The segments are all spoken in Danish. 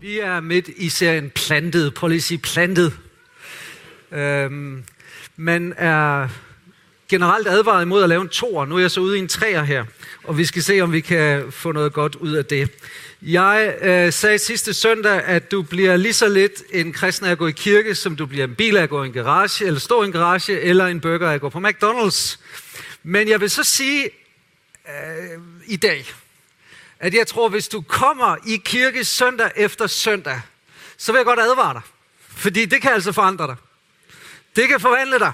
Vi er midt i serien Plantet. Prøv lige at sige plantet. Øhm, man er generelt advaret imod at lave en toer. Nu er jeg så ude i en træer her, og vi skal se, om vi kan få noget godt ud af det. Jeg øh, sagde sidste søndag, at du bliver lige så lidt en kristen af at gå i kirke, som du bliver en bil af at gå i en garage, eller stå i en garage, eller en burger af at gå på McDonald's. Men jeg vil så sige øh, i dag, at jeg tror, hvis du kommer i kirke søndag efter søndag, så vil jeg godt advare dig. Fordi det kan altså forandre dig. Det kan forvandle dig.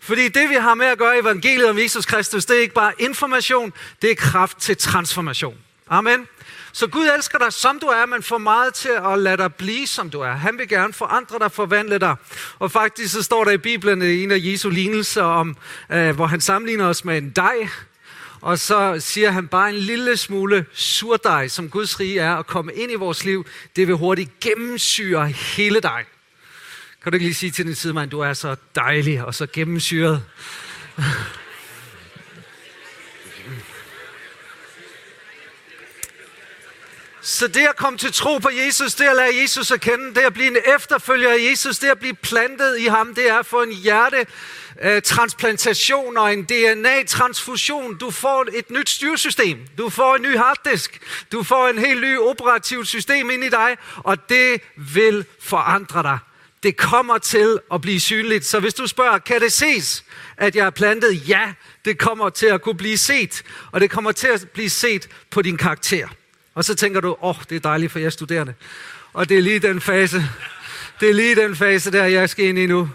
Fordi det, vi har med at gøre i evangeliet om Jesus Kristus, det er ikke bare information, det er kraft til transformation. Amen. Så Gud elsker dig, som du er, men får meget til at lade dig blive, som du er. Han vil gerne forandre dig, forvandle dig. Og faktisk så står der i Bibelen en af Jesu lignelser, om, øh, hvor han sammenligner os med en dej, og så siger han bare en lille smule surdej, som Guds rige er, at komme ind i vores liv, det vil hurtigt gennemsyre hele dig. Kan du ikke lige sige til din sidemand, du er så dejlig og så gennemsyret? Så det at komme til tro på Jesus, det at lade Jesus at kende, det at blive en efterfølger af Jesus, det at blive plantet i ham, det er at få en hjerte øh, transplantation og en DNA-transfusion. Du får et nyt styresystem. Du får en ny harddisk. Du får en helt ny operativt system ind i dig, og det vil forandre dig. Det kommer til at blive synligt. Så hvis du spørger, kan det ses, at jeg er plantet? Ja, det kommer til at kunne blive set. Og det kommer til at blive set på din karakter. Og så tænker du, åh, oh, det er dejligt for jer studerende. Og det er lige den fase, det er lige den fase der, jeg skal ind i nu.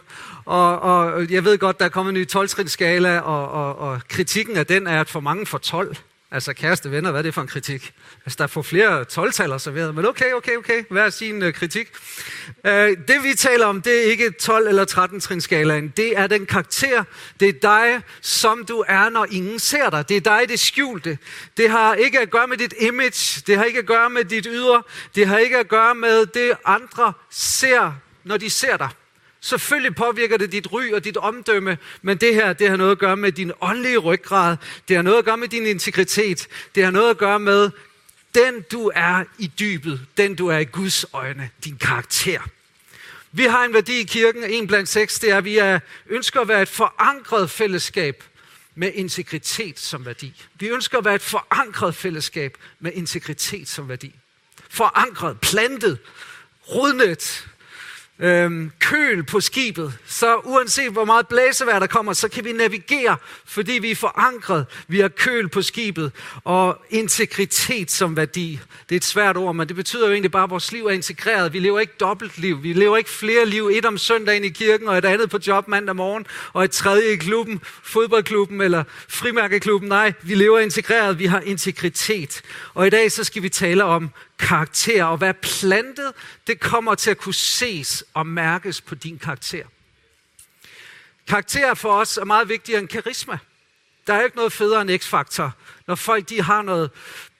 Og, og jeg ved godt, der er kommet en ny 12 skala og, og, og kritikken af den er, at for mange får 12. Altså kæreste venner, hvad er det for en kritik? Altså der får flere 12-taller serveret, men okay, okay, okay, hvad er sin uh, kritik? Uh, det vi taler om, det er ikke 12 eller 13 skalaen. det er den karakter, det er dig, som du er, når ingen ser dig. Det er dig, det skjulte. Det har ikke at gøre med dit image, det har ikke at gøre med dit ydre, det har ikke at gøre med det, andre ser, når de ser dig. Selvfølgelig påvirker det dit ry og dit omdømme, men det her, det har noget at gøre med din åndelige ryggrad. Det har noget at gøre med din integritet. Det har noget at gøre med den, du er i dybet. Den, du er i Guds øjne. Din karakter. Vi har en værdi i kirken, en blandt seks, det er, at vi er, ønsker at være et forankret fællesskab med integritet som værdi. Vi ønsker at være et forankret fællesskab med integritet som værdi. Forankret, plantet, rodnet, øhm, køl på skibet, så uanset hvor meget blæsevejr der kommer, så kan vi navigere, fordi vi er forankret. Vi har køl på skibet og integritet som værdi. Det er et svært ord, men det betyder jo egentlig bare, at vores liv er integreret. Vi lever ikke dobbeltliv. Vi lever ikke flere liv. Et om søndagen i kirken, og et andet på job mandag morgen, og et tredje i klubben, fodboldklubben eller frimærkeklubben. Nej, vi lever integreret. Vi har integritet. Og i dag så skal vi tale om karakter, og hvad plantet, det kommer til at kunne ses og mærkes på din karakter. Karakter for os er meget vigtigere end karisma. Der er jo ikke noget federe end x-faktor, når folk de har noget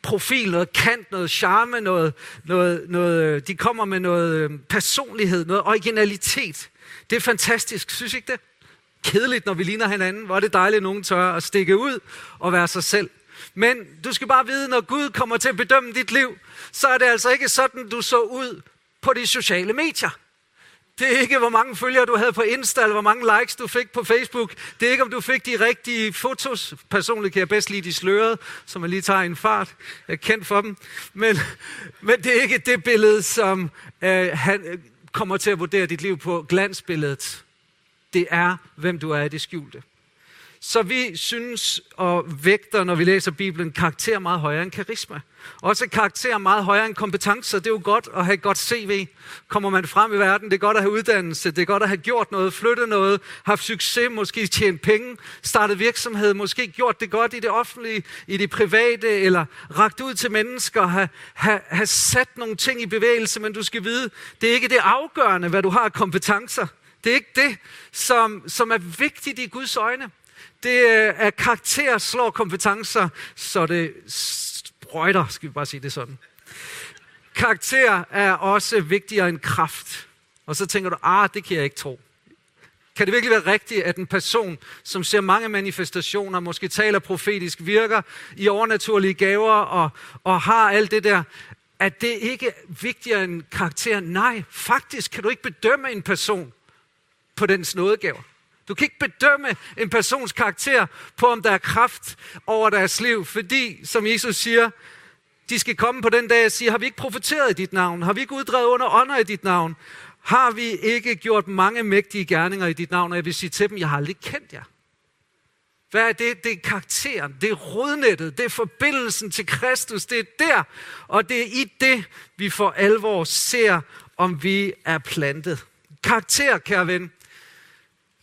profil, noget kant, noget charme, noget, noget, noget, øh, de kommer med noget øh, personlighed, noget originalitet. Det er fantastisk, synes I ikke det? Kedeligt, når vi ligner hinanden. Hvor er det dejligt, at nogen tør at stikke ud og være sig selv. Men du skal bare vide, når Gud kommer til at bedømme dit liv, så er det altså ikke sådan, du så ud på de sociale medier. Det er ikke, hvor mange følgere du havde på Insta, eller hvor mange likes du fik på Facebook. Det er ikke, om du fik de rigtige fotos. Personligt kan jeg bedst lide de slørede, som man lige tager en fart. Jeg er kendt for dem. Men, men det er ikke det billede, som øh, han øh, kommer til at vurdere dit liv på. Glansbilledet. Det er, hvem du er i det skjulte. Så vi synes og vægter, når vi læser Bibelen, karakter meget højere end karisma. Også karakter meget højere end kompetencer. Det er jo godt at have et godt CV. Kommer man frem i verden, det er godt at have uddannelse, det er godt at have gjort noget, flyttet noget, haft succes, måske tjent penge, startet virksomhed, måske gjort det godt i det offentlige, i det private, eller ragt ud til mennesker, have, have, have sat nogle ting i bevægelse, men du skal vide, det er ikke det afgørende, hvad du har af kompetencer. Det er ikke det, som, som er vigtigt i Guds øjne. Det øh, er karakter slår kompetencer, så det sprøjter, skal vi bare sige det sådan. Karakter er også vigtigere end kraft. Og så tænker du, ah, det kan jeg ikke tro. Kan det virkelig være rigtigt, at en person, som ser mange manifestationer, måske taler profetisk, virker i overnaturlige gaver og, og har alt det der, at det ikke er vigtigere end karakter. Nej, faktisk kan du ikke bedømme en person på dens nådegaver. Du kan ikke bedømme en persons karakter på, om der er kraft over deres liv, fordi, som Jesus siger, de skal komme på den dag og sige, har vi ikke profeteret i dit navn? Har vi ikke uddrevet under ånder i dit navn? Har vi ikke gjort mange mægtige gerninger i dit navn? Og jeg vil sige til dem, jeg har aldrig kendt jer. Hvad er det? Det er karakteren, det er rodnettet, det er forbindelsen til Kristus, det er der, og det er i det, vi for alvor ser, om vi er plantet. Karakter, kære ven,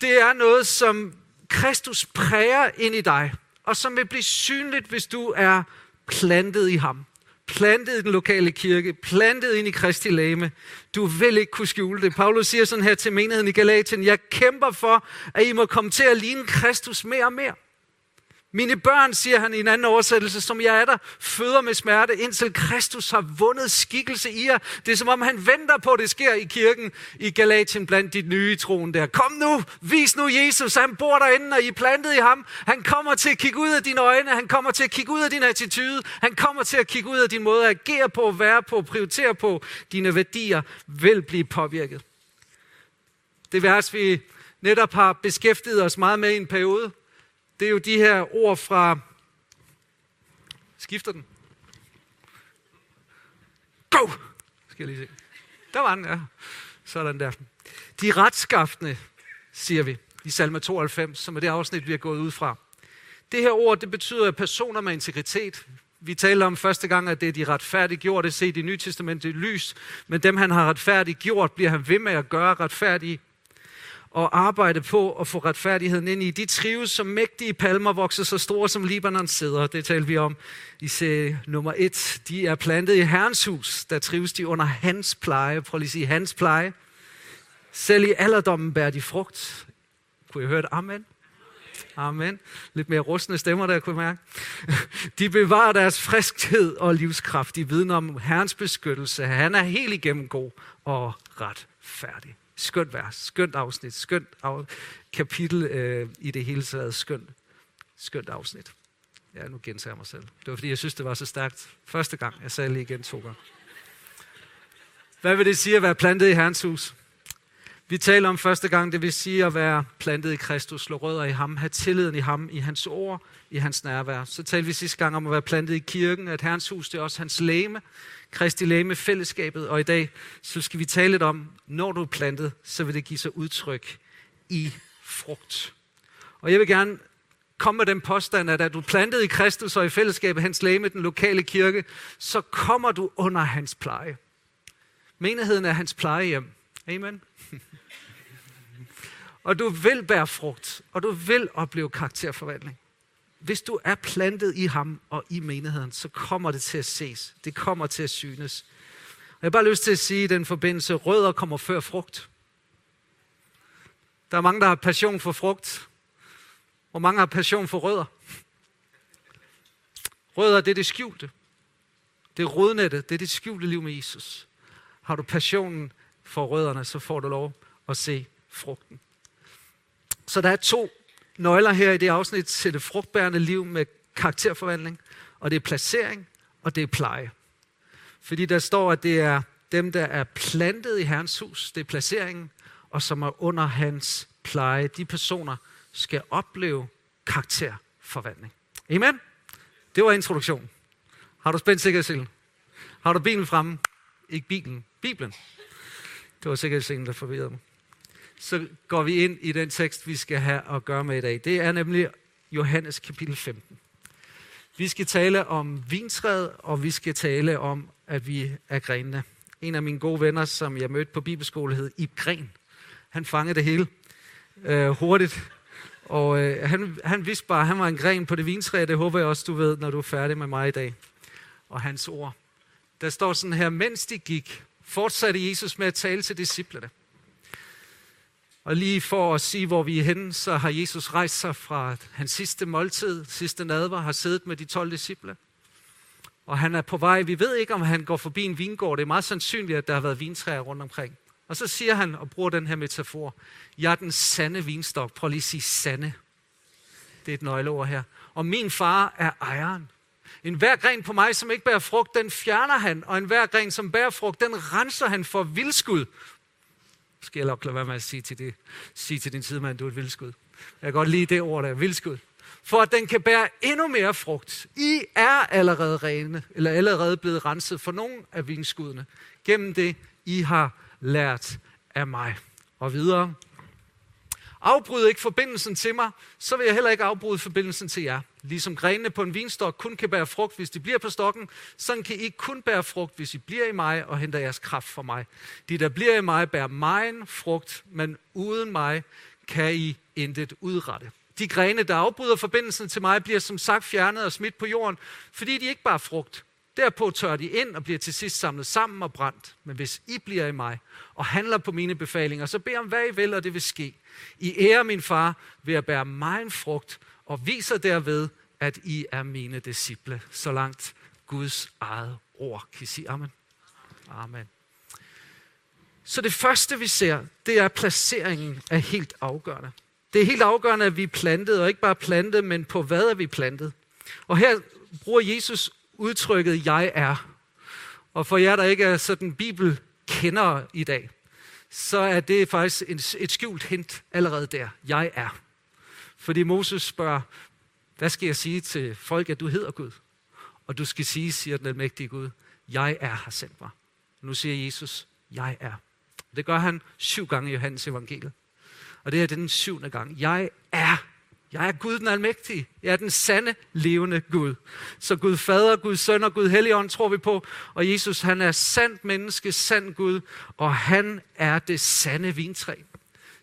det er noget, som Kristus præger ind i dig, og som vil blive synligt, hvis du er plantet i ham. Plantet i den lokale kirke, plantet ind i Kristi lame. Du vil ikke kunne skjule det. Paulus siger sådan her til menigheden i Galatien, jeg kæmper for, at I må komme til at ligne Kristus mere og mere. Mine børn, siger han i en anden oversættelse, som jeg er der, føder med smerte, indtil Kristus har vundet skikkelse i jer. Det er som om han venter på, at det sker i kirken i Galatien blandt de nye troen der. Kom nu, vis nu Jesus, han bor derinde, og I er plantet i ham. Han kommer til at kigge ud af dine øjne, han kommer til at kigge ud af din attitude, han kommer til at kigge ud af din måde at agere på, være på, prioritere på. Dine værdier vil blive påvirket. Det vers, vi netop har beskæftiget os meget med i en periode, det er jo de her ord fra... Skifter den? Go! Skal jeg lige se. Der var den, ja. Sådan der. De retskaftende, siger vi i salme 92, som er det afsnit, vi har gået ud fra. Det her ord, det betyder personer med integritet. Vi talte om første gang, at det er de retfærdige gjort, det set i Nye Testamentet lys, men dem han har retfærdigt gjort, bliver han ved med at gøre retfærdige og arbejde på at få retfærdigheden ind i. De trives som mægtige palmer, vokser så store som Libanon sidder. Det talte vi om i serie nummer et. De er plantet i Herrens hus. Der trives de under hans pleje. Prøv lige at sige hans pleje. Selv i alderdommen bærer de frugt. Kunne jeg høre et amen? Amen. Lidt mere rustne stemmer, der kunne mærke. De bevarer deres friskhed og livskraft. De vidner om Herrens beskyttelse. Han er helt igennem god og retfærdig. Skønt vers, skønt afsnit, skønt af, kapitel øh, i det hele taget, skønt, skønt afsnit. Ja, nu gentager jeg mig selv. Det var fordi, jeg synes, det var så stærkt. Første gang, jeg sagde lige igen to gange. Hvad vil det sige at være plantet i Herrens hus? Vi taler om første gang, det vil sige at være plantet i Kristus, slå rødder i ham, have tilliden i ham, i hans ord, i hans nærvær. Så talte vi sidste gang om at være plantet i kirken, at Herrens hus, det er også hans læme, Kristi læme, fællesskabet, og i dag så skal vi tale lidt om, når du er plantet, så vil det give sig udtryk i frugt. Og jeg vil gerne komme med den påstand, at er du plantet i Kristus og i fællesskabet, hans læme, den lokale kirke, så kommer du under hans pleje. Menigheden er hans plejehjem. Amen. og du vil bære frugt, og du vil opleve karakterforvandling hvis du er plantet i ham og i menigheden, så kommer det til at ses. Det kommer til at synes. Og jeg har bare lyst til at sige i den forbindelse, rødder kommer før frugt. Der er mange, der har passion for frugt. Og mange har passion for rødder. Rødder, det er det skjulte. Det er rodnettet, det er det skjulte liv med Jesus. Har du passionen for rødderne, så får du lov at se frugten. Så der er to nøgler her i det afsnit til det frugtbærende liv med karakterforvandling, og det er placering, og det er pleje. Fordi der står, at det er dem, der er plantet i Herrens hus, det er placeringen, og som er under hans pleje. De personer skal opleve karakterforvandling. Amen? Det var introduktion. Har du spændt sikkerhedsselen? Har du bilen fremme? Ikke bilen, Bibelen. Det var sikkerhedsselen, der forvirrede mig så går vi ind i den tekst, vi skal have at gøre med i dag. Det er nemlig Johannes kapitel 15. Vi skal tale om vintræet, og vi skal tale om, at vi er grenene. En af mine gode venner, som jeg mødte på bibelskole, hed Ib Gren. Han fangede det hele øh, hurtigt. Og øh, han, han vidste bare, at han var en gren på det vintræ. Det håber jeg også, du ved, når du er færdig med mig i dag. Og hans ord. Der står sådan her, mens de gik, fortsatte Jesus med at tale til disciplene. Og lige for at sige, hvor vi er henne, så har Jesus rejst sig fra hans sidste måltid, sidste nadver, har siddet med de 12 disciple. Og han er på vej, vi ved ikke, om han går forbi en vingård. Det er meget sandsynligt, at der har været vintræer rundt omkring. Og så siger han og bruger den her metafor. Jeg er den sande vinstok. Prøv lige at sige sande. Det er et nøgleord her. Og min far er ejeren. En hver gren på mig, som ikke bærer frugt, den fjerner han, og en hver gren, som bærer frugt, den renser han for vildskud. Skal jeg nok lade være med at sige til, det, sige til din sidemand, du er et vildskud. Jeg kan godt lide det ord der, vildskud. For at den kan bære endnu mere frugt. I er allerede rene, eller allerede blevet renset for nogle af vinskuddene. Gennem det, I har lært af mig. Og videre. Afbryd ikke forbindelsen til mig, så vil jeg heller ikke afbryde forbindelsen til jer. Ligesom grenene på en vinstok kun kan bære frugt, hvis de bliver på stokken, sådan kan I kun bære frugt, hvis I bliver i mig og henter jeres kraft fra mig. De, der bliver i mig, bærer mig frugt, men uden mig kan I intet udrette. De grene, der afbryder forbindelsen til mig, bliver som sagt fjernet og smidt på jorden, fordi de ikke bare frugt. Derpå tør de ind og bliver til sidst samlet sammen og brændt. Men hvis I bliver i mig og handler på mine befalinger, så bed om hvad I vil, og det vil ske. I ærer min far ved at bære mig en frugt, og viser derved, at I er mine disciple. Så langt Guds eget ord. Kan I sige amen? Amen. Så det første, vi ser, det er placeringen er helt afgørende. Det er helt afgørende, at vi er plantet, og ikke bare plantet, men på hvad er vi plantet. Og her bruger Jesus udtrykket, jeg er. Og for jer, der ikke er sådan bibelkendere i dag, så er det faktisk et, et skjult hint allerede der. Jeg er. Fordi Moses spørger, hvad skal jeg sige til folk, at du hedder Gud? Og du skal sige, siger den almægtige Gud, jeg er har sendt mig. Nu siger Jesus, jeg er. Det gør han syv gange i Johannes evangeliet. Og det er den syvende gang. Jeg er. Jeg er Gud den almægtige. Jeg er den sande, levende Gud. Så Gud Fader, Gud Søn og Gud Helligånd tror vi på. Og Jesus, han er sandt menneske, sand Gud, og han er det sande vintræ.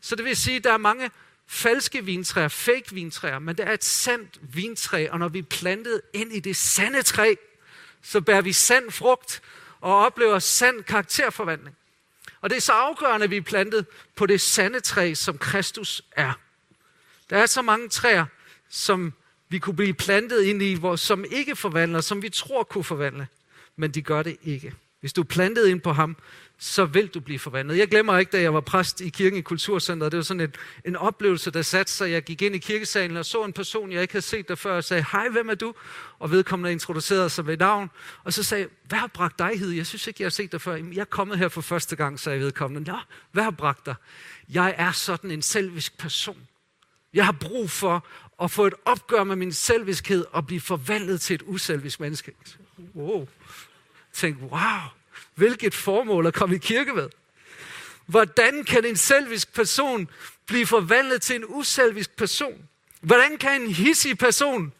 Så det vil sige, at der er mange falske vintræer, fake vintræer, men det er et sandt vintræ, og når vi er plantet ind i det sande træ, så bærer vi sand frugt og oplever sand karakterforvandling. Og det er så afgørende, at vi er plantet på det sande træ, som Kristus er. Der er så mange træer, som vi kunne blive plantet ind i, hvor, som ikke forvandler, som vi tror kunne forvandle, men de gør det ikke. Hvis du er plantet ind på ham, så vil du blive forvandlet. Jeg glemmer ikke, da jeg var præst i kirken i Kulturcenteret. Det var sådan en, en oplevelse, der satte sig. Jeg gik ind i kirkesalen og så en person, jeg ikke havde set der før, og sagde, hej, hvem er du? Og vedkommende introducerede sig ved navn. Og så sagde hvad har bragt dig hid? Jeg synes ikke, jeg har set dig før. Jeg er kommet her for første gang, sagde jeg vedkommende. Nå, hvad har bragt dig? Jeg er sådan en selvisk person. Jeg har brug for at få et opgør med min selviskhed og blive forvandlet til et uselvisk menneske. Wow. Tænk, wow, hvilket formål at komme i kirke med. Hvordan kan en selvisk person blive forvandlet til en uselvisk person? Hvordan kan en hissig person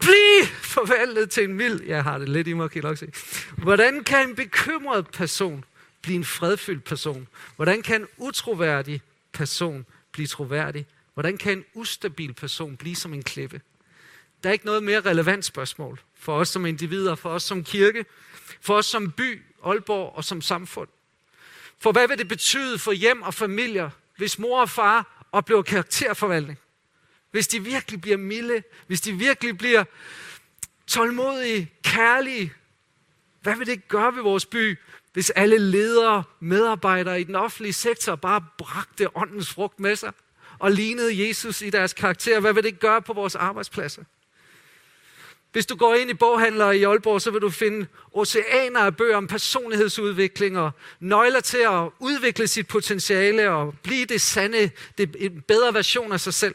blive forvandlet til en mild? Jeg har det lidt i mig, kan I nok se. Hvordan kan en bekymret person blive en fredfyldt person? Hvordan kan en utroværdig person blive troværdig? Hvordan kan en ustabil person blive som en klippe? Der er ikke noget mere relevant spørgsmål for os som individer, for os som kirke, for os som by, Aalborg og som samfund. For hvad vil det betyde for hjem og familier, hvis mor og far oplever karakterforvandling? Hvis de virkelig bliver milde, hvis de virkelig bliver tålmodige, kærlige, hvad vil det gøre ved vores by, hvis alle ledere, medarbejdere i den offentlige sektor bare bragte åndens frugt med sig og lignede Jesus i deres karakter? Hvad vil det gøre på vores arbejdspladser? Hvis du går ind i boghandlere i Aalborg, så vil du finde oceaner af bøger om personlighedsudvikling og nøgler til at udvikle sit potentiale og blive det sande, det, en bedre version af sig selv.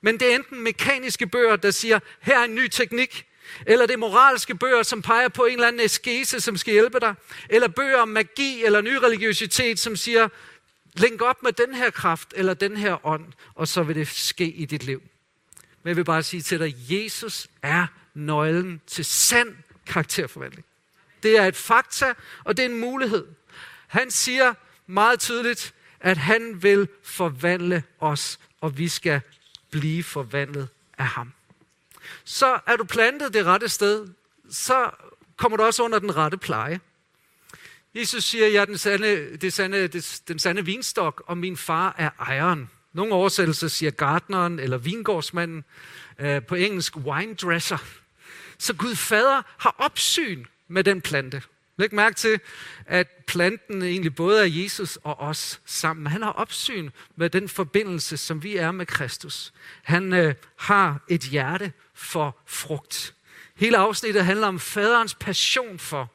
Men det er enten mekaniske bøger, der siger, her er en ny teknik, eller det er moralske bøger, som peger på en eller anden eskese, som skal hjælpe dig, eller bøger om magi eller ny religiøsitet, som siger, link op med den her kraft eller den her ånd, og så vil det ske i dit liv. Men jeg vil bare sige til dig, Jesus er nøglen til sand karakterforvandling. Det er et fakta, og det er en mulighed. Han siger meget tydeligt, at han vil forvandle os, og vi skal blive forvandlet af ham. Så er du plantet det rette sted, så kommer du også under den rette pleje. Jesus siger, jeg er den sande, det sande, det, den sande vinstok, og min far er ejeren. Nogle oversættelser siger gardneren eller vingårdsmanden. Øh, på engelsk wine dresser. Så Gud fader har opsyn med den plante. Læg mærke til, at planten egentlig både er Jesus og os sammen. Han har opsyn med den forbindelse, som vi er med Kristus. Han øh, har et hjerte for frugt. Hele afsnittet handler om faderens passion for,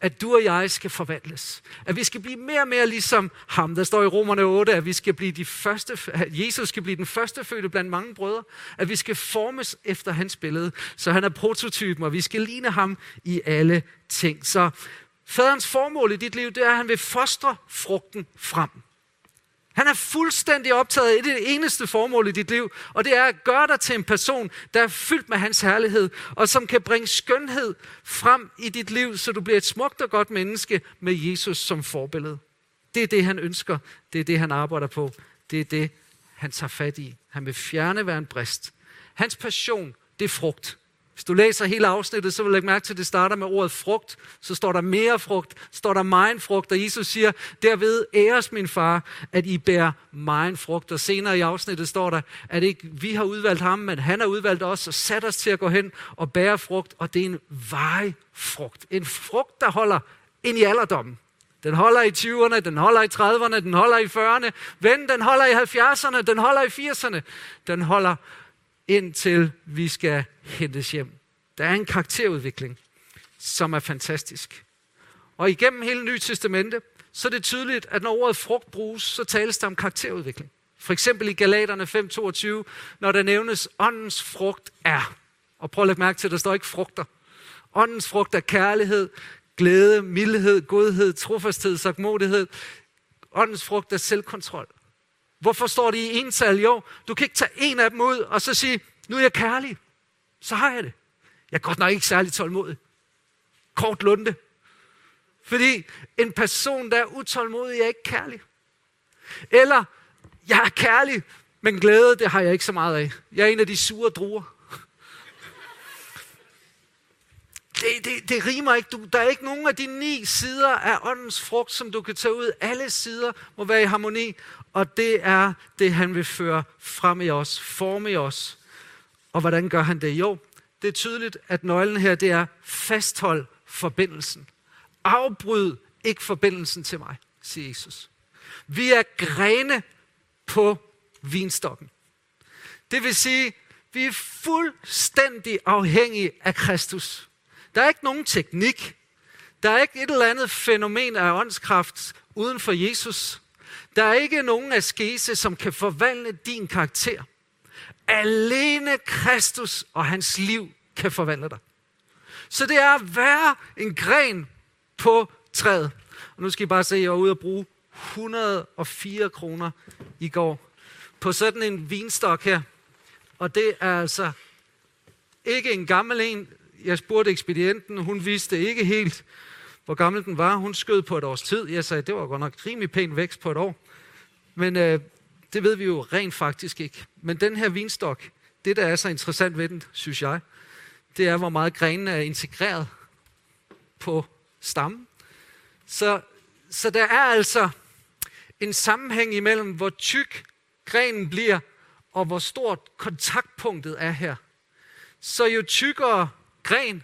at du og jeg skal forvandles. At vi skal blive mere og mere ligesom ham. Der står i Romerne 8, at vi skal blive de første, at Jesus skal blive den første fødte blandt mange brødre. At vi skal formes efter hans billede. Så han er prototypen, og vi skal ligne ham i alle ting. Så faderens formål i dit liv, det er, at han vil fostre frugten frem. Han er fuldstændig optaget af det eneste formål i dit liv, og det er at gøre dig til en person, der er fyldt med hans herlighed, og som kan bringe skønhed frem i dit liv, så du bliver et smukt og godt menneske med Jesus som forbillede. Det er det, han ønsker. Det er det, han arbejder på. Det er det, han tager fat i. Han vil fjerne hver en brist. Hans passion, det er frugt. Hvis du læser hele afsnittet, så vil du lægge mærke til, at det starter med ordet frugt. Så står der mere frugt, står der meget frugt, og Jesus siger, derved æres min far, at I bærer meget frugt. Og senere i afsnittet står der, at ikke vi har udvalgt ham, men han har udvalgt os og sat os til at gå hen og bære frugt, og det er en varig frugt. En frugt, der holder ind i alderdommen. Den holder i 20'erne, den holder i 30'erne, den holder i 40'erne. Ven, den holder i 70'erne, den holder i 80'erne. Den holder indtil vi skal hentes hjem. Der er en karakterudvikling, som er fantastisk. Og igennem hele Nye Testamente, så er det tydeligt, at når ordet frugt bruges, så tales der om karakterudvikling. For eksempel i Galaterne 5:22, når der nævnes, åndens frugt er. Og prøv at lægge mærke til, at der står ikke frugter. Åndens frugt er kærlighed, glæde, mildhed, godhed, trofasthed, sagmodighed. Åndens frugt er selvkontrol. Hvorfor står de i ental? Jo, du kan ikke tage en af dem ud og så sige, nu er jeg kærlig. Så har jeg det. Jeg er godt nok ikke særlig tålmodig. Kort lunde. Fordi en person, der er utålmodig, er ikke kærlig. Eller, jeg er kærlig, men glæde, det har jeg ikke så meget af. Jeg er en af de sure druer. Det, det, det rimer ikke. Du, der er ikke nogen af de ni sider af åndens frugt, som du kan tage ud. Alle sider må være i harmoni, og det er det, han vil føre frem i os, forme i os. Og hvordan gør han det? Jo, det er tydeligt, at nøglen her, det er fasthold forbindelsen. Afbryd ikke forbindelsen til mig, siger Jesus. Vi er grene på vinstokken. Det vil sige, vi er fuldstændig afhængige af Kristus. Der er ikke nogen teknik. Der er ikke et eller andet fænomen af åndskraft uden for Jesus. Der er ikke nogen askese, som kan forvandle din karakter. Alene Kristus og hans liv kan forvandle dig. Så det er at være en gren på træet. Og nu skal I bare se, at jeg var ude og bruge 104 kroner i går på sådan en vinstok her. Og det er altså ikke en gammel en. Jeg spurgte ekspedienten, hun vidste ikke helt, hvor gammel den var. Hun skød på et års tid. Jeg sagde, det var godt nok rimelig pæn vækst på et år. Men øh, det ved vi jo rent faktisk ikke. Men den her vinstok, det der er så interessant ved den, synes jeg, det er, hvor meget grenene er integreret på stammen. Så, så der er altså en sammenhæng imellem, hvor tyk grenen bliver, og hvor stort kontaktpunktet er her. Så jo tykkere gren,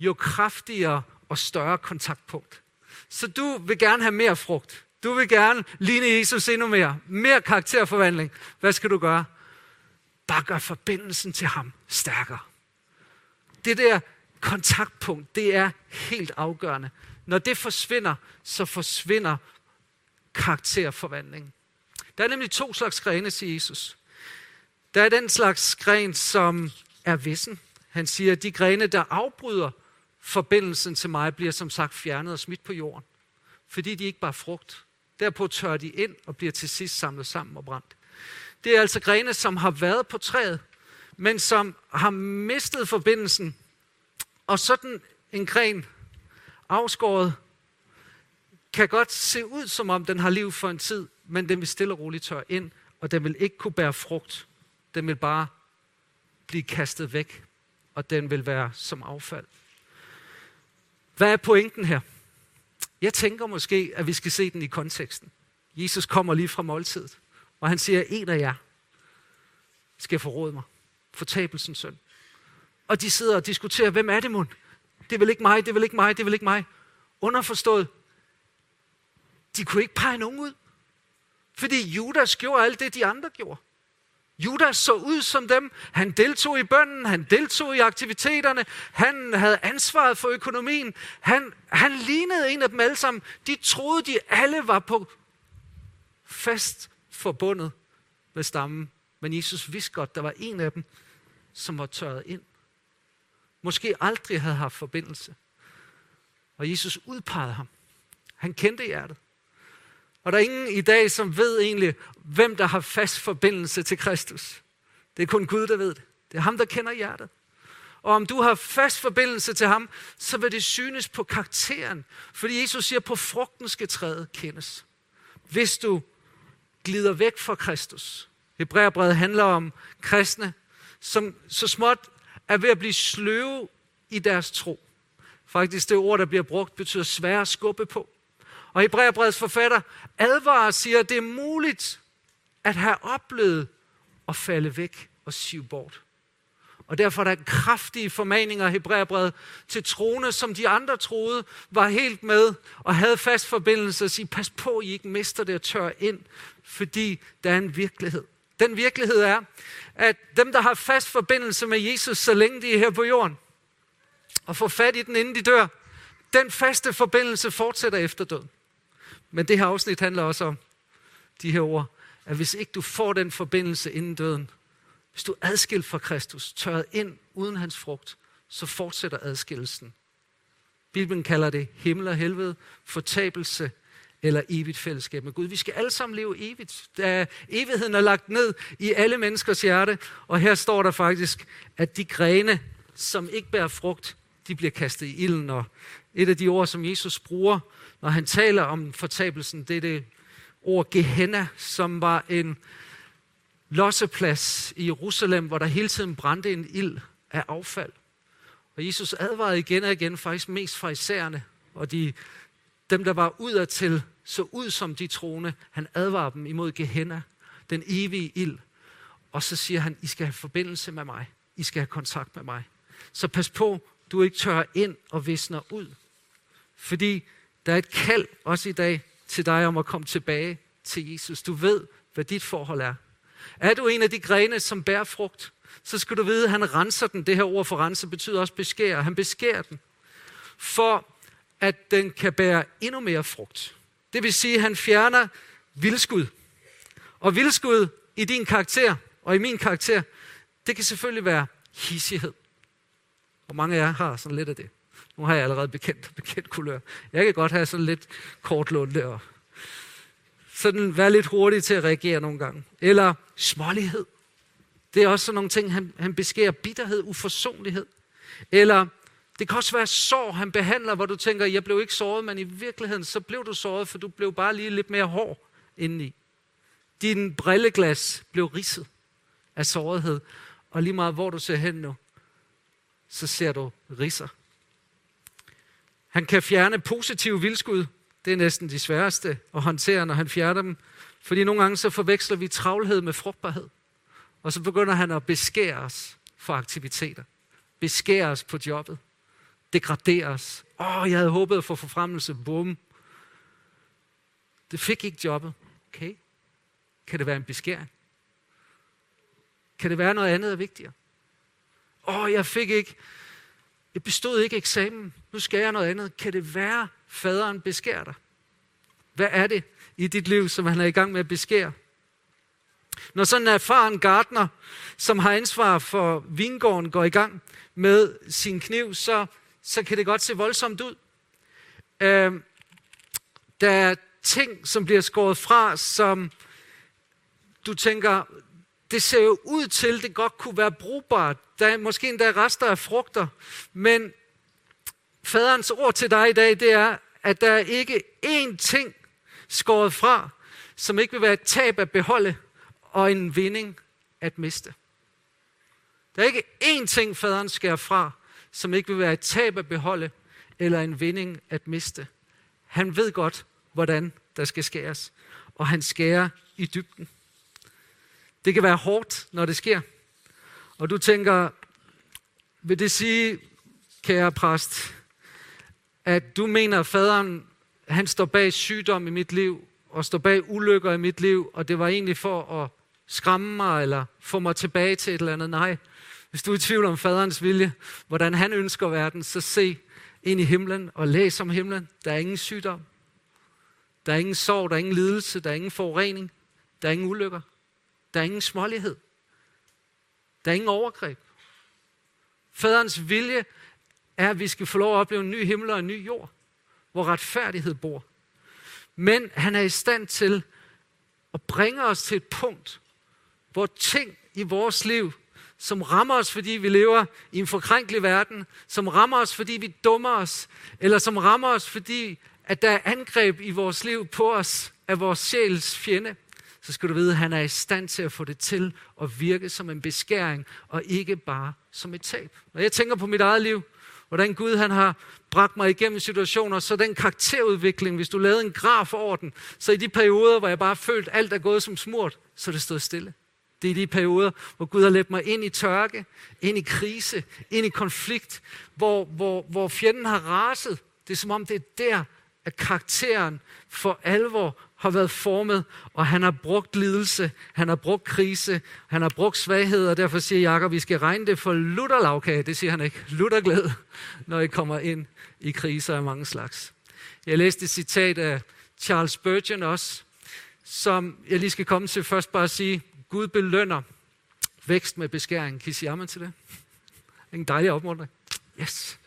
jo kraftigere og større kontaktpunkt. Så du vil gerne have mere frugt. Du vil gerne ligne Jesus endnu mere. Mere karakterforvandling. Hvad skal du gøre? Bare gør forbindelsen til ham stærkere. Det der kontaktpunkt, det er helt afgørende. Når det forsvinder, så forsvinder karakterforvandlingen. Der er nemlig to slags grene, siger Jesus. Der er den slags gren, som er vissen. Han siger, at de grene, der afbryder forbindelsen til mig, bliver som sagt fjernet og smidt på jorden. Fordi de ikke bare frugt. Derpå tør de ind og bliver til sidst samlet sammen og brændt. Det er altså grene, som har været på træet, men som har mistet forbindelsen. Og sådan en gren afskåret kan godt se ud, som om den har liv for en tid, men den vil stille og roligt tørre ind, og den vil ikke kunne bære frugt. Den vil bare blive kastet væk, og den vil være som affald. Hvad er pointen her? Jeg tænker måske, at vi skal se den i konteksten. Jesus kommer lige fra måltidet, og han siger, en af jer skal forråde mig. Fortabelsens søn. Og de sidder og diskuterer, hvem er det mund? Det vil ikke mig, det vil ikke mig, det vil ikke mig. Underforstået, de kunne ikke pege nogen ud. Fordi Judas gjorde alt det, de andre gjorde. Judas så ud som dem. Han deltog i bønden, han deltog i aktiviteterne, han havde ansvaret for økonomien. Han, han lignede en af dem alle sammen. De troede, de alle var på fast forbundet med stammen. Men Jesus vidste godt, der var en af dem, som var tørret ind. Måske aldrig havde haft forbindelse. Og Jesus udpegede ham. Han kendte hjertet. Og der er ingen i dag, som ved egentlig, hvem der har fast forbindelse til Kristus. Det er kun Gud, der ved det. Det er ham, der kender hjertet. Og om du har fast forbindelse til ham, så vil det synes på karakteren. Fordi Jesus siger, på frugten skal træet kendes. Hvis du glider væk fra Kristus. Hebræerbrevet handler om kristne, som så småt er ved at blive sløve i deres tro. Faktisk det ord, der bliver brugt, betyder svære at skubbe på. Og Hebræerbrevets forfatter advarer og siger, at det er muligt at have oplevet at falde væk og sive bort. Og derfor er der kraftige formaninger i Hebræerbrevet til troende, som de andre troede, var helt med og havde fast forbindelse og sige, pas på, I ikke mister det og tør ind, fordi der er en virkelighed. Den virkelighed er, at dem, der har fast forbindelse med Jesus, så længe de er her på jorden, og får fat i den, inden de dør, den faste forbindelse fortsætter efter døden. Men det her afsnit handler også om de her ord, at hvis ikke du får den forbindelse inden døden, hvis du er adskilt fra Kristus, tørret ind uden hans frugt, så fortsætter adskillelsen. Bibelen kalder det himmel og helvede, fortabelse eller evigt fællesskab med Gud. Vi skal alle sammen leve evigt. Da evigheden er lagt ned i alle menneskers hjerte, og her står der faktisk, at de grene, som ikke bærer frugt, de bliver kastet i ilden. Og et af de ord, som Jesus bruger, når han taler om fortabelsen, det er det ord Gehenna, som var en losseplads i Jerusalem, hvor der hele tiden brændte en ild af affald. Og Jesus advarede igen og igen, faktisk mest fra isærne, og de, dem, der var udadtil, så ud som de troende. Han advarer dem imod Gehenna, den evige ild. Og så siger han, I skal have forbindelse med mig. I skal have kontakt med mig. Så pas på, du ikke tør ind og visner ud. Fordi der er et kald også i dag til dig om at komme tilbage til Jesus. Du ved, hvad dit forhold er. Er du en af de grene, som bærer frugt, så skal du vide, at han renser den. Det her ord for rense betyder også beskære. Han beskærer den, for at den kan bære endnu mere frugt. Det vil sige, at han fjerner vildskud. Og vildskud i din karakter og i min karakter, det kan selvfølgelig være hissighed. Hvor mange af jer har sådan lidt af det. Nu har jeg allerede bekendt, bekendt kulør. Jeg kan godt have sådan lidt kortlunde og sådan være lidt hurtig til at reagere nogle gange. Eller smålighed. Det er også sådan nogle ting, han, han beskærer. Bitterhed, uforsonlighed. Eller det kan også være sår, han behandler, hvor du tænker, jeg blev ikke såret, men i virkeligheden så blev du såret, for du blev bare lige lidt mere hård indeni. Din brilleglas blev ridset af sårethed, og lige meget hvor du ser hen nu, så ser du riser. Han kan fjerne positive vildskud. Det er næsten de sværeste at håndtere, når han fjerner dem. Fordi nogle gange så forveksler vi travlhed med frugtbarhed. Og så begynder han at beskære os for aktiviteter. Beskære os på jobbet. Degradere os. Åh, oh, jeg havde håbet at få forfremmelse. Bum. Det fik ikke jobbet. Okay. Kan det være en beskæring? Kan det være noget andet er vigtigere? Åh, oh, jeg fik ikke jeg bestod ikke eksamen. Nu skal jeg noget andet. Kan det være, faderen beskærer dig? Hvad er det i dit liv, som han er i gang med at beskære? Når sådan en erfaren gartner, som har ansvar for vingården, går i gang med sin kniv, så, så kan det godt se voldsomt ud. Øh, der er ting, som bliver skåret fra, som du tænker, det ser jo ud til, det godt kunne være brugbart. Der er måske endda rester af frugter. Men faderens ord til dig i dag, det er, at der er ikke én ting skåret fra, som ikke vil være et tab at beholde og en vinding at miste. Der er ikke én ting, faderen skærer fra, som ikke vil være et tab at beholde eller en vinding at miste. Han ved godt, hvordan der skal skæres, og han skærer i dybden. Det kan være hårdt, når det sker. Og du tænker, vil det sige, kære præst, at du mener, at faderen han står bag sygdom i mit liv, og står bag ulykker i mit liv, og det var egentlig for at skræmme mig eller få mig tilbage til et eller andet. Nej, hvis du er i tvivl om faderens vilje, hvordan han ønsker verden, så se ind i himlen og læs om himlen. Der er ingen sygdom. Der er ingen sorg, der er ingen lidelse, der er ingen forurening, der er ingen ulykker, der er ingen smålighed, der er ingen overgreb. Faderens vilje er, at vi skal få lov at opleve en ny himmel og en ny jord, hvor retfærdighed bor. Men han er i stand til at bringe os til et punkt, hvor ting i vores liv, som rammer os, fordi vi lever i en forkrænkelig verden, som rammer os, fordi vi dummer os, eller som rammer os, fordi at der er angreb i vores liv på os af vores sjæls fjende, så skal du vide, at han er i stand til at få det til at virke som en beskæring, og ikke bare som et tab. Når jeg tænker på mit eget liv, hvordan Gud han har bragt mig igennem situationer, så den karakterudvikling, hvis du lavede en graf over den, så i de perioder, hvor jeg bare følte, alt er gået som smurt, så er det stået stille. Det er de perioder, hvor Gud har ledt mig ind i tørke, ind i krise, ind i konflikt, hvor, hvor, hvor fjenden har raset. Det er som om, det er der, at karakteren for alvor har været formet, og han har brugt lidelse, han har brugt krise, han har brugt svaghed, og derfor siger Jakob, vi skal regne det for lutterlavkage, det siger han ikke, lutterglæde, når I kommer ind i kriser af mange slags. Jeg læste et citat af Charles Spurgeon også, som jeg lige skal komme til først bare at sige, Gud belønner vækst med beskæring. Kan I sige til det? En dejlig opmuntring. Yes.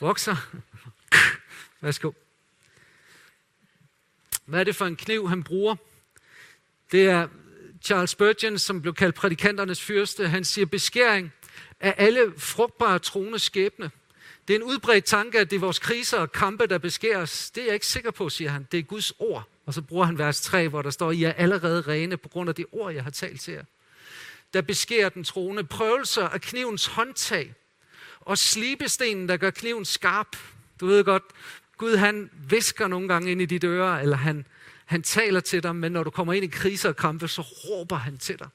Vokser. Værsgo. Hvad er det for en kniv, han bruger? Det er Charles Spurgeon, som blev kaldt prædikanternes fyrste. Han siger, beskæring af alle frugtbare troende skæbne. Det er en udbredt tanke, at det er vores kriser og kampe, der beskæres. Det er jeg ikke sikker på, siger han. Det er Guds ord. Og så bruger han vers 3, hvor der står, I er allerede rene på grund af det ord, jeg har talt til jer. Der beskærer den troende prøvelser af knivens håndtag og slibestenen, der gør kniven skarp. Du ved godt, Gud han visker nogle gange ind i dit øre, eller han, han taler til dig, men når du kommer ind i kriser og kampe, så råber han til dig.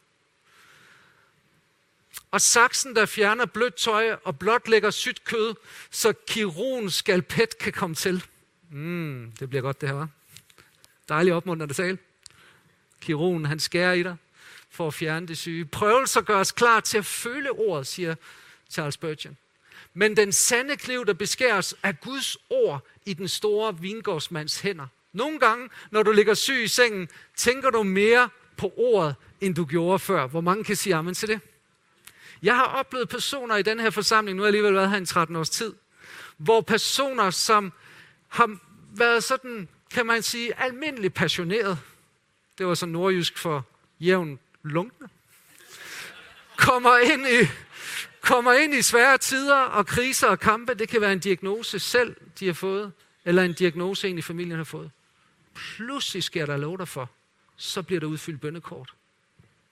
Og saksen, der fjerner blødt tøj og blot lægger sygt kød, så kirurgens skalpet kan komme til. Mm, det bliver godt det her, var. Dejligt opmuntrende tale. Kirurgen, han skærer i dig for at fjerne det syge. Prøvelser gør os klar til at føle ordet, siger Charles Spurgeon. Men den sande kniv, der beskæres, er Guds ord i den store vingårdsmands hænder. Nogle gange, når du ligger syg i sengen, tænker du mere på ordet, end du gjorde før. Hvor mange kan sige amen til det? Jeg har oplevet personer i den her forsamling, nu har jeg alligevel været her en 13 års tid, hvor personer, som har været sådan, kan man sige, almindelig passioneret, det var så nordjysk for jævn lunkne, kommer ind i kommer ind i svære tider og kriser og kampe. Det kan være en diagnose selv, de har fået, eller en diagnose, en i familien har fået. Pludselig sker der lov for, så bliver der udfyldt bønnekort.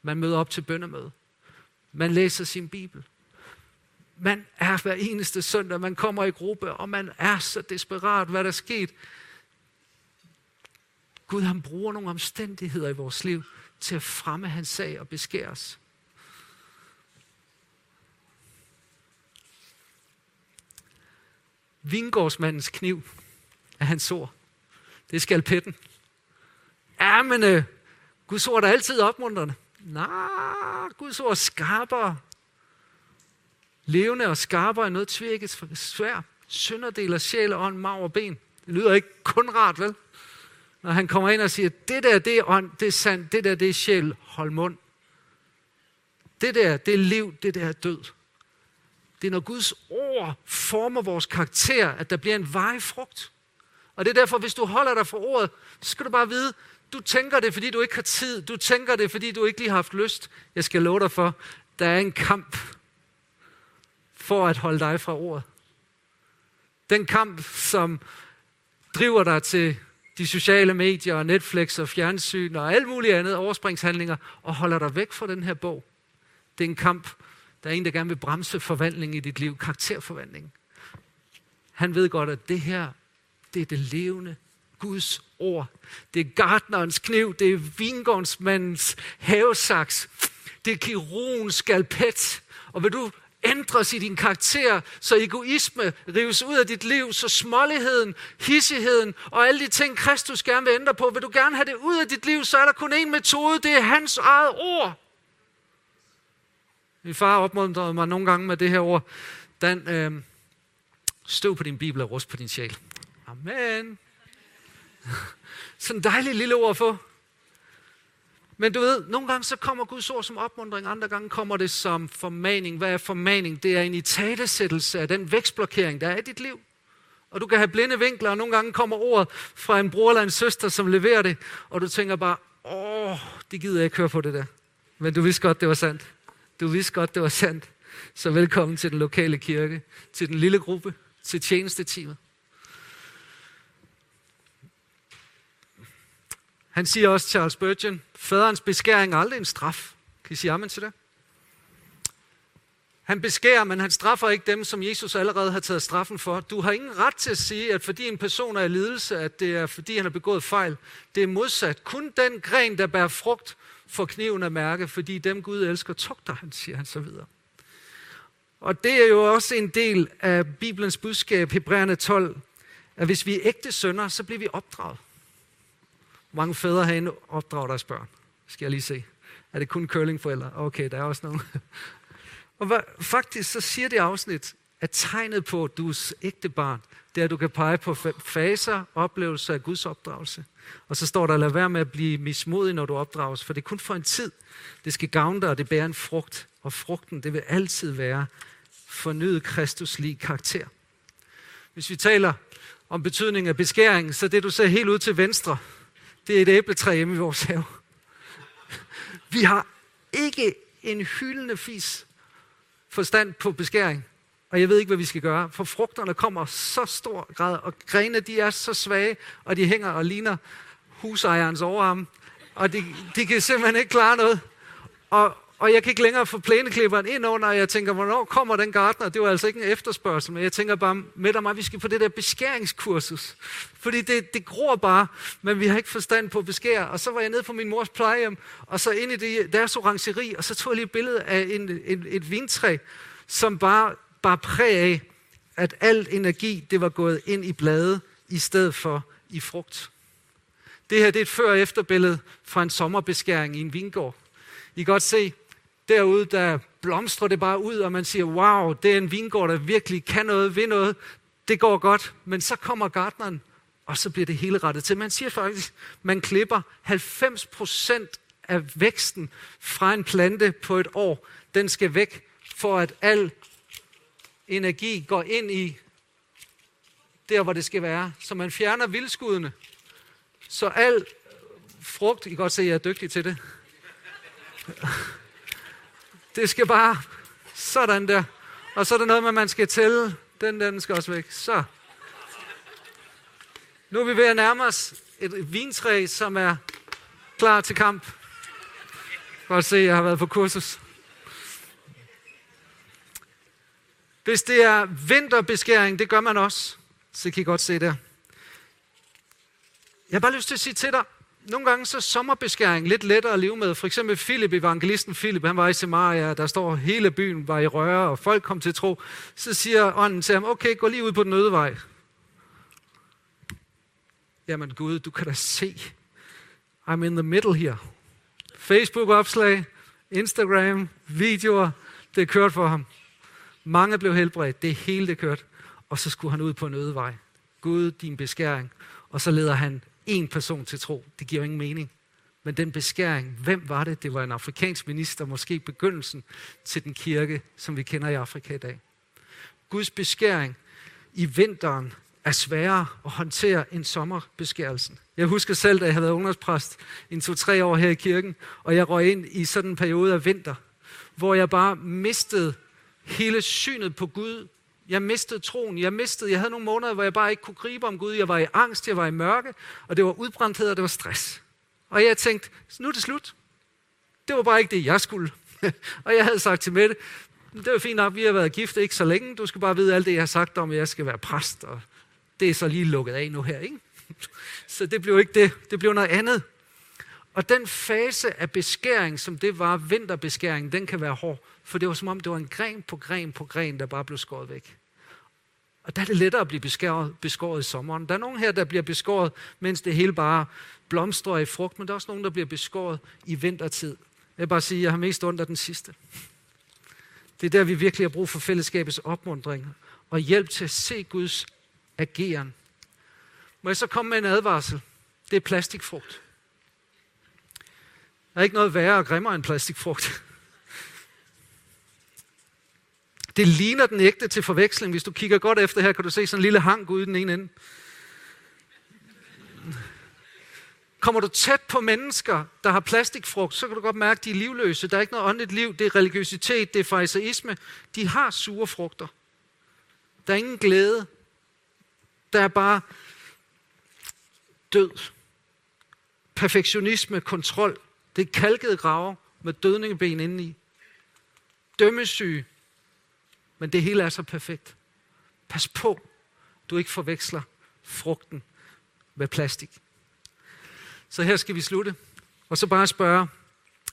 Man møder op til bønnemøde. Man læser sin bibel. Man er hver eneste søndag, man kommer i gruppe, og man er så desperat, hvad der er sket. Gud han bruger nogle omstændigheder i vores liv til at fremme hans sag og beskære Vingårdsmandens kniv er hans ord. Det er skalpetten. Ja, men øh, Guds ord er altid opmuntrende. Nej, Guds ord er skarpere. Levende og skarpere er noget tvirket svær. Sønderdel af sjæl og ånd, mag og ben. Det lyder ikke kun rart, vel? Når han kommer ind og siger, det der, det er ånd, det er sand, det der, det er sjæl, hold mund. Det der, det er liv, det der er død. Det er, når Guds ord former vores karakter, at der bliver en varig frugt. Og det er derfor, hvis du holder dig for ordet, så skal du bare vide, du tænker det, fordi du ikke har tid. Du tænker det, fordi du ikke lige har haft lyst. Jeg skal love dig for, der er en kamp for at holde dig fra ordet. Den kamp, som driver dig til de sociale medier og Netflix og fjernsyn og alt muligt andet overspringshandlinger og holder dig væk fra den her bog. Det er en kamp, der er en, der gerne vil bremse forvandling i dit liv, karakterforvandling. Han ved godt, at det her, det er det levende Guds ord. Det er gardnerens kniv, det er vingårdsmandens havesaks, det er kirurgens skalpet. Og vil du ændres i din karakter, så egoisme rives ud af dit liv, så småligheden, hissigheden og alle de ting, Kristus gerne vil ændre på, vil du gerne have det ud af dit liv, så er der kun én metode, det er hans eget ord. Min far opmuntrede mig nogle gange med det her ord, Dan, øh, støv på din bibel og rust på din sjæl. Amen. Sådan en dejlig lille ord at få. Men du ved, nogle gange så kommer Guds ord som opmundring, andre gange kommer det som formaning. Hvad er formaning? Det er en italesættelse af den vækstblokering, der er i dit liv. Og du kan have blinde vinkler, og nogle gange kommer ordet fra en bror eller en søster, som leverer det, og du tænker bare, åh, det gider jeg ikke høre på det der. Men du vidste godt, det var sandt. Du vidste godt, det var sandt. Så velkommen til den lokale kirke, til den lille gruppe, til tjenesteteamet. Han siger også, Charles Spurgeon, faderens beskæring er aldrig en straf. Kan I sige amen til det? Han beskærer, men han straffer ikke dem, som Jesus allerede har taget straffen for. Du har ingen ret til at sige, at fordi en person er i lidelse, at det er fordi han har begået fejl. Det er modsat. Kun den gren, der bærer frugt, får kniven at mærke, fordi dem Gud elsker, tugter han, siger han så videre. Og det er jo også en del af Bibelens budskab, Hebræerne 12, at hvis vi er ægte sønner, så bliver vi opdraget. Hvor mange fædre herinde opdrager deres børn? Skal jeg lige se. Er det kun curlingforældre? Okay, der er også nogen. Og faktisk så siger det afsnit, at tegnet på, at du er ægte barn, det er, at du kan pege på faser, oplevelser af Guds opdragelse. Og så står der, lad være med at blive mismodig, når du opdrages, for det er kun for en tid. Det skal gavne dig, og det bærer en frugt. Og frugten, det vil altid være fornyet kristuslig karakter. Hvis vi taler om betydningen af beskæringen, så det du ser helt ud til venstre, det er et æbletræ hjemme i vores have. Vi har ikke en hyldende fis forstand på beskæring. Og jeg ved ikke, hvad vi skal gøre, for frugterne kommer så stor grad, og grenene de er så svage, og de hænger og ligner husejerens overarm, og de, de kan simpelthen ikke klare noget. Og, og jeg kan ikke længere få plæneklipperen ind under, og jeg tænker, hvornår kommer den gartner? Det var altså ikke en efterspørgsel, men jeg tænker bare med og mig, vi skal på det der beskæringskursus. Fordi det, det gror bare, men vi har ikke forstand på beskær. Og så var jeg nede på min mors plejehjem, og så ind i det, deres orangeri, og så tog jeg lige et billede af en, en, et vintræ, som bare bar præg af, at al energi, det var gået ind i blade, i stedet for i frugt. Det her det er et før- og efterbillede fra en sommerbeskæring i en vingård. I kan godt se, derude der blomstrer det bare ud, og man siger, wow, det er en vingård, der virkelig kan noget, ved noget. Det går godt, men så kommer gartneren, og så bliver det hele rettet til. Man siger faktisk, man klipper 90 procent af væksten fra en plante på et år. Den skal væk, for at al energi går ind i der, hvor det skal være. Så man fjerner vildskuddene. Så al frugt, I kan godt se, at jeg er dygtig til det. Det skal bare sådan der. Og så er der noget med, at man skal tælle. Den der, den skal også væk. Så. Nu er vi ved at nærme os et vintræ, som er klar til kamp. Godt se, jeg har været på kursus. Hvis det er vinterbeskæring, det gør man også. Så kan I godt se der. Jeg har bare lyst til at sige til dig, nogle gange så er sommerbeskæring lidt lettere at leve med. For eksempel Philip, evangelisten Philip, han var i Samaria, der står hele byen var i røre, og folk kom til tro. Så siger ånden til ham, okay, gå lige ud på den øde vej. Jamen Gud, du kan da se, I'm in the middle here. Facebook-opslag, Instagram, videoer, det er kørt for ham. Mange blev helbredt. Det hele det kørte. Og så skulle han ud på en øde vej. Gud, din beskæring. Og så leder han en person til tro. Det giver jo ingen mening. Men den beskæring, hvem var det? Det var en afrikansk minister, måske begyndelsen til den kirke, som vi kender i Afrika i dag. Guds beskæring i vinteren er sværere at håndtere end sommerbeskærelsen. Jeg husker selv, da jeg havde været ungdomspræst i to-tre år her i kirken, og jeg røg ind i sådan en periode af vinter, hvor jeg bare mistede hele synet på Gud. Jeg mistede troen. Jeg mistede, jeg havde nogle måneder, hvor jeg bare ikke kunne gribe om Gud. Jeg var i angst, jeg var i mørke, og det var udbrændthed, og det var stress. Og jeg tænkte, nu er det slut. Det var bare ikke det, jeg skulle. og jeg havde sagt til Mette, det var fint nok, vi har været gift ikke så længe. Du skal bare vide alt det, jeg har sagt om, at jeg skal være præst. Og det er så lige lukket af nu her, ikke? så det blev ikke det. Det blev noget andet. Og den fase af beskæring, som det var vinterbeskæring, den kan være hård. For det var som om, det var en gren på gren på gren, der bare blev skåret væk. Og der er det lettere at blive beskåret, beskåret i sommeren. Der er nogen her, der bliver beskåret, mens det hele bare blomstrer i frugt, men der er også nogen, der bliver beskåret i vintertid. Jeg vil bare sige, at jeg har mest ondt af den sidste. Det er der, vi virkelig har brug for fællesskabets opmundring og hjælp til at se Guds ageren. Må jeg så komme med en advarsel? Det er plastikfrugt. Der er ikke noget værre og grimmere end plastikfrugt. Det ligner den ægte til forveksling. Hvis du kigger godt efter her, kan du se sådan en lille hang ude i den ene ende. Kommer du tæt på mennesker, der har plastikfrugt, så kan du godt mærke, at de er livløse. Der er ikke noget åndeligt liv. Det er religiøsitet, det er fariseisme. De har sure frugter. Der er ingen glæde. Der er bare død. Perfektionisme, kontrol. Det er kalkede grave med dødningeben indeni. Dømmesyge. Men det hele er så perfekt. Pas på, du ikke forveksler frugten med plastik. Så her skal vi slutte. Og så bare spørge,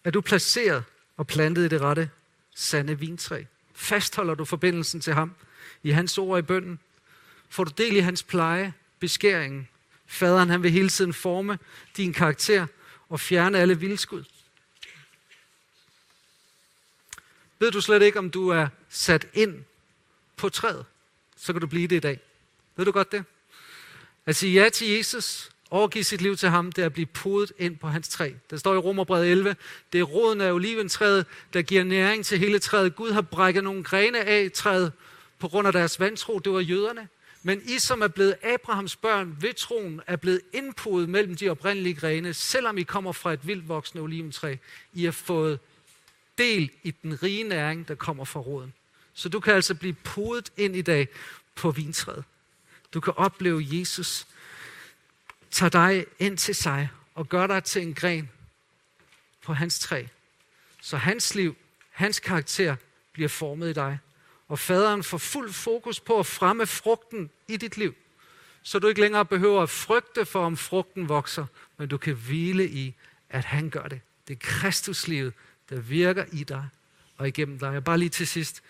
er du placeret og plantet i det rette sande vintræ? Fastholder du forbindelsen til ham i hans ord i bønden? Får du del i hans pleje, beskæringen? Faderen han vil hele tiden forme din karakter og fjerne alle vildskud. Ved du slet ikke, om du er sat ind på træet, så kan du blive det i dag. Ved du godt det? At sige ja til Jesus, overgive sit liv til ham, det er at blive podet ind på hans træ. Der står i Romerbrevet 11, det er roden af oliventræet, der giver næring til hele træet. Gud har brækket nogle grene af træet på grund af deres vantro, det var jøderne. Men I, som er blevet Abrahams børn ved troen, er blevet indpodet mellem de oprindelige grene, selvom I kommer fra et vildt voksende oliventræ. I har fået del i den rige næring, der kommer fra roden. Så du kan altså blive podet ind i dag på vintræet. Du kan opleve Jesus tager dig ind til sig og gør dig til en gren på hans træ. Så hans liv, hans karakter bliver formet i dig. Og faderen får fuld fokus på at fremme frugten i dit liv. Så du ikke længere behøver at frygte for, om frugten vokser, men du kan hvile i, at han gør det. Det er Kristuslivet, der virker i dig og igennem dig. Og bare lige til sidst.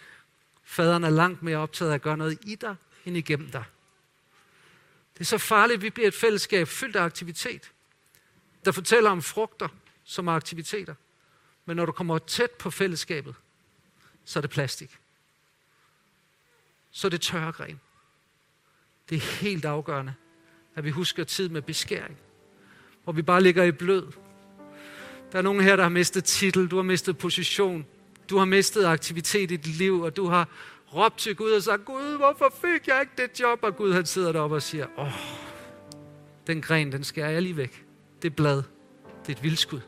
Faderen er langt mere optaget af at gøre noget i dig, end igennem dig. Det er så farligt, at vi bliver et fællesskab fyldt af aktivitet, der fortæller om frugter, som aktiviteter. Men når du kommer tæt på fællesskabet, så er det plastik. Så er det tørre gren. Det er helt afgørende, at vi husker tid med beskæring. Hvor vi bare ligger i blød. Der er nogen her, der har mistet titel, du har mistet position, du har mistet aktivitet i dit liv, og du har råbt til Gud og sagt, Gud, hvorfor fik jeg ikke det job? Og Gud han sidder deroppe og siger, åh, den gren, den skærer jeg lige væk. Det blad, det er et vildskud.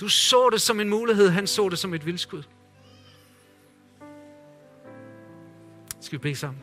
Du så det som en mulighed, han så det som et vildskud. Skal vi bede sammen?